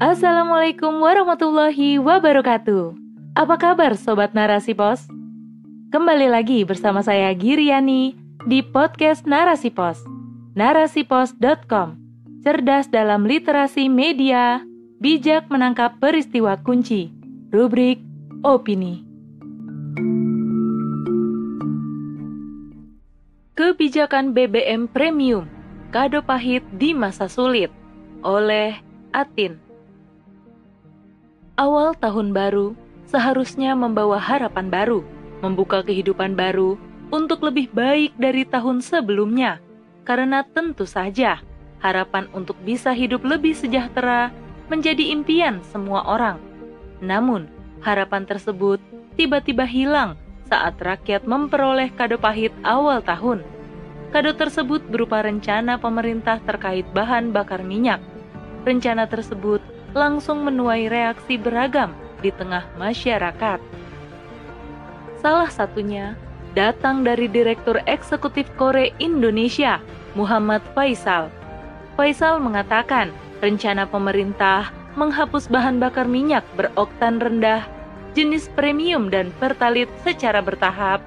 Assalamualaikum warahmatullahi wabarakatuh. Apa kabar sobat Narasi Pos? Kembali lagi bersama saya Giriani di podcast Narasi Pos. Narasipos.com. Cerdas dalam literasi media, bijak menangkap peristiwa kunci. Rubrik opini. Kebijakan BBM Premium, kado pahit di masa sulit, oleh Atin. Awal tahun baru seharusnya membawa harapan baru, membuka kehidupan baru untuk lebih baik dari tahun sebelumnya, karena tentu saja harapan untuk bisa hidup lebih sejahtera menjadi impian semua orang. Namun, harapan tersebut tiba-tiba hilang saat rakyat memperoleh kado pahit awal tahun. Kado tersebut berupa rencana pemerintah terkait bahan bakar minyak. Rencana tersebut langsung menuai reaksi beragam di tengah masyarakat. Salah satunya datang dari Direktur Eksekutif Kore Indonesia, Muhammad Faisal. Faisal mengatakan rencana pemerintah menghapus bahan bakar minyak beroktan rendah jenis premium dan pertalit secara bertahap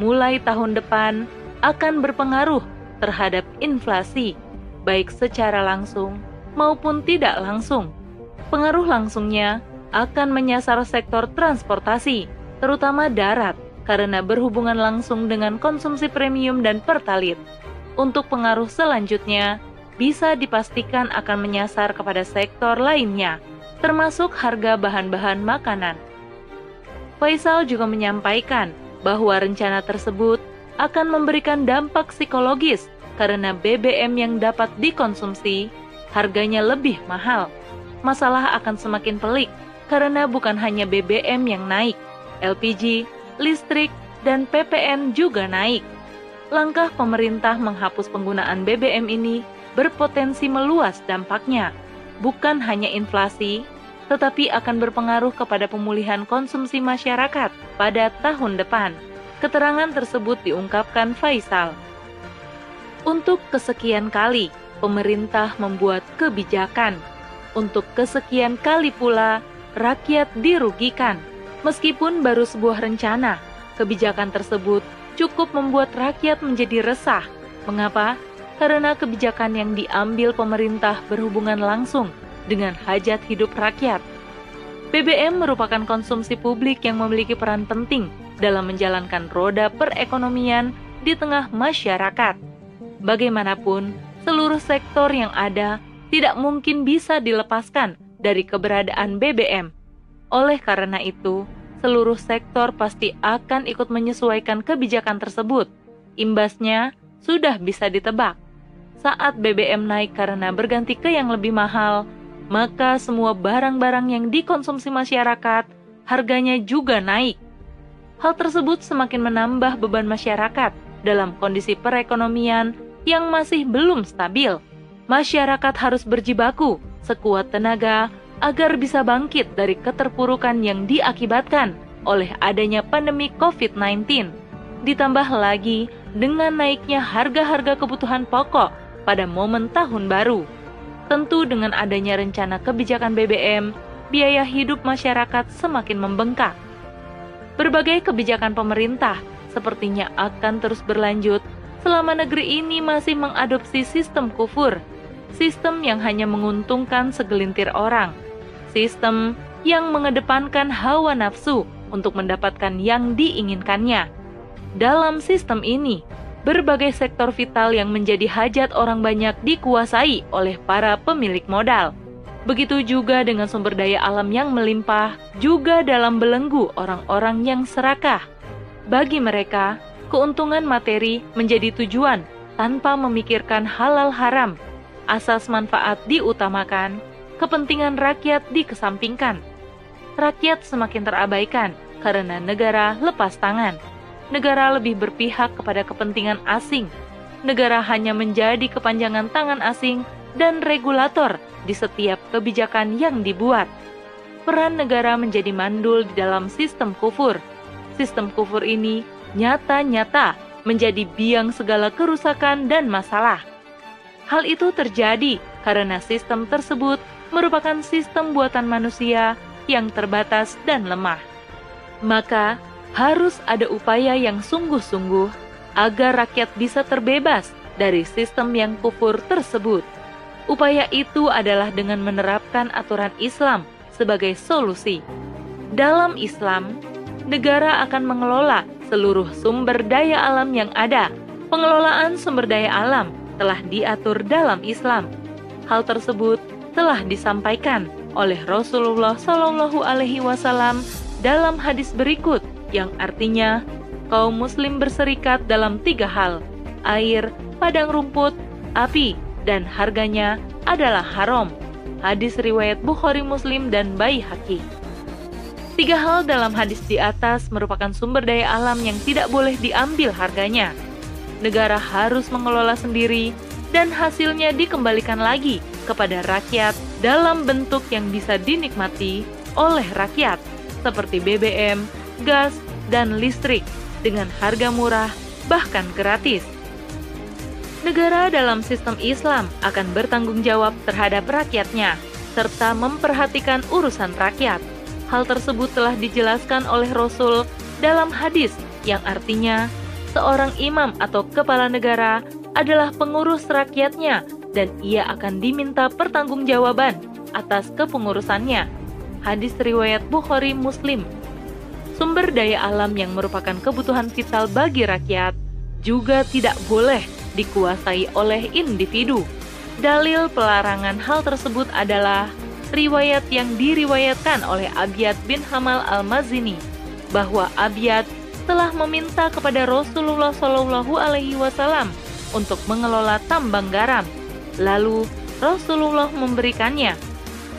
mulai tahun depan akan berpengaruh terhadap inflasi, baik secara langsung maupun tidak langsung. Pengaruh langsungnya akan menyasar sektor transportasi, terutama darat, karena berhubungan langsung dengan konsumsi premium dan pertalit. Untuk pengaruh selanjutnya, bisa dipastikan akan menyasar kepada sektor lainnya, termasuk harga bahan-bahan makanan. Faisal juga menyampaikan bahwa rencana tersebut akan memberikan dampak psikologis karena BBM yang dapat dikonsumsi harganya lebih mahal. Masalah akan semakin pelik karena bukan hanya BBM yang naik, LPG, listrik, dan PPN juga naik. Langkah pemerintah menghapus penggunaan BBM ini berpotensi meluas dampaknya, bukan hanya inflasi, tetapi akan berpengaruh kepada pemulihan konsumsi masyarakat pada tahun depan. Keterangan tersebut diungkapkan Faisal. Untuk kesekian kali, pemerintah membuat kebijakan. Untuk kesekian kali pula, rakyat dirugikan. Meskipun baru sebuah rencana, kebijakan tersebut cukup membuat rakyat menjadi resah. Mengapa? Karena kebijakan yang diambil pemerintah berhubungan langsung dengan hajat hidup rakyat. BBM merupakan konsumsi publik yang memiliki peran penting dalam menjalankan roda perekonomian di tengah masyarakat. Bagaimanapun, seluruh sektor yang ada tidak mungkin bisa dilepaskan dari keberadaan BBM. Oleh karena itu, seluruh sektor pasti akan ikut menyesuaikan kebijakan tersebut. Imbasnya sudah bisa ditebak. Saat BBM naik karena berganti ke yang lebih mahal, maka semua barang-barang yang dikonsumsi masyarakat harganya juga naik. Hal tersebut semakin menambah beban masyarakat dalam kondisi perekonomian yang masih belum stabil. Masyarakat harus berjibaku sekuat tenaga agar bisa bangkit dari keterpurukan yang diakibatkan oleh adanya pandemi COVID-19. Ditambah lagi dengan naiknya harga-harga kebutuhan pokok pada momen tahun baru. Tentu dengan adanya rencana kebijakan BBM, biaya hidup masyarakat semakin membengkak Berbagai kebijakan pemerintah sepertinya akan terus berlanjut selama negeri ini masih mengadopsi sistem kufur, sistem yang hanya menguntungkan segelintir orang, sistem yang mengedepankan hawa nafsu untuk mendapatkan yang diinginkannya. Dalam sistem ini, berbagai sektor vital yang menjadi hajat orang banyak dikuasai oleh para pemilik modal Begitu juga dengan sumber daya alam yang melimpah, juga dalam belenggu orang-orang yang serakah. Bagi mereka, keuntungan materi menjadi tujuan tanpa memikirkan halal haram. Asas manfaat diutamakan, kepentingan rakyat dikesampingkan. Rakyat semakin terabaikan karena negara lepas tangan. Negara lebih berpihak kepada kepentingan asing. Negara hanya menjadi kepanjangan tangan asing dan regulator di setiap kebijakan yang dibuat. Peran negara menjadi mandul di dalam sistem kufur. Sistem kufur ini nyata-nyata menjadi biang segala kerusakan dan masalah. Hal itu terjadi karena sistem tersebut merupakan sistem buatan manusia yang terbatas dan lemah. Maka, harus ada upaya yang sungguh-sungguh agar rakyat bisa terbebas dari sistem yang kufur tersebut. Upaya itu adalah dengan menerapkan aturan Islam sebagai solusi. Dalam Islam, negara akan mengelola seluruh sumber daya alam yang ada. Pengelolaan sumber daya alam telah diatur dalam Islam. Hal tersebut telah disampaikan oleh Rasulullah Shallallahu Alaihi Wasallam dalam hadis berikut yang artinya kaum muslim berserikat dalam tiga hal, air, padang rumput, api, dan harganya adalah haram. Hadis riwayat Bukhari Muslim dan Bayi Haki. Tiga hal dalam hadis di atas merupakan sumber daya alam yang tidak boleh diambil harganya. Negara harus mengelola sendiri dan hasilnya dikembalikan lagi kepada rakyat dalam bentuk yang bisa dinikmati oleh rakyat seperti BBM, gas, dan listrik dengan harga murah bahkan gratis. Negara dalam sistem Islam akan bertanggung jawab terhadap rakyatnya serta memperhatikan urusan rakyat. Hal tersebut telah dijelaskan oleh Rasul dalam hadis yang artinya seorang imam atau kepala negara adalah pengurus rakyatnya dan ia akan diminta pertanggungjawaban atas kepengurusannya. Hadis riwayat Bukhari Muslim sumber daya alam yang merupakan kebutuhan vital bagi rakyat juga tidak boleh dikuasai oleh individu. Dalil pelarangan hal tersebut adalah riwayat yang diriwayatkan oleh Abiyad bin Hamal al-Mazini bahwa Abiyad telah meminta kepada Rasulullah Shallallahu Alaihi Wasallam untuk mengelola tambang garam. Lalu Rasulullah memberikannya.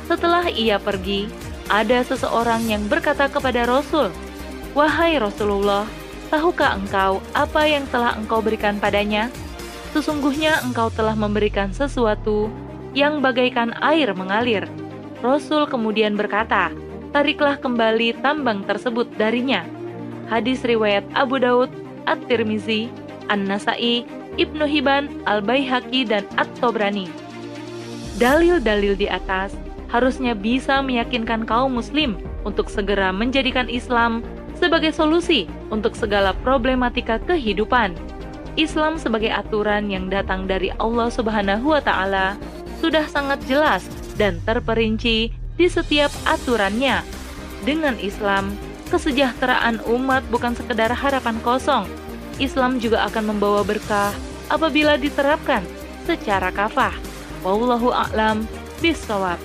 Setelah ia pergi, ada seseorang yang berkata kepada Rasul, Wahai Rasulullah, tahukah engkau apa yang telah engkau berikan padanya? Sesungguhnya engkau telah memberikan sesuatu yang bagaikan air mengalir. Rasul kemudian berkata, Tariklah kembali tambang tersebut darinya. Hadis riwayat Abu Daud, At-Tirmizi, An-Nasai, Ibnu Hibban, Al-Baihaqi, dan At-Tobrani. Dalil-dalil di atas harusnya bisa meyakinkan kaum muslim untuk segera menjadikan Islam sebagai solusi untuk segala problematika kehidupan. Islam sebagai aturan yang datang dari Allah Subhanahu wa taala sudah sangat jelas dan terperinci di setiap aturannya. Dengan Islam, kesejahteraan umat bukan sekedar harapan kosong. Islam juga akan membawa berkah apabila diterapkan secara kafah. Wallahu a'lam bishawab.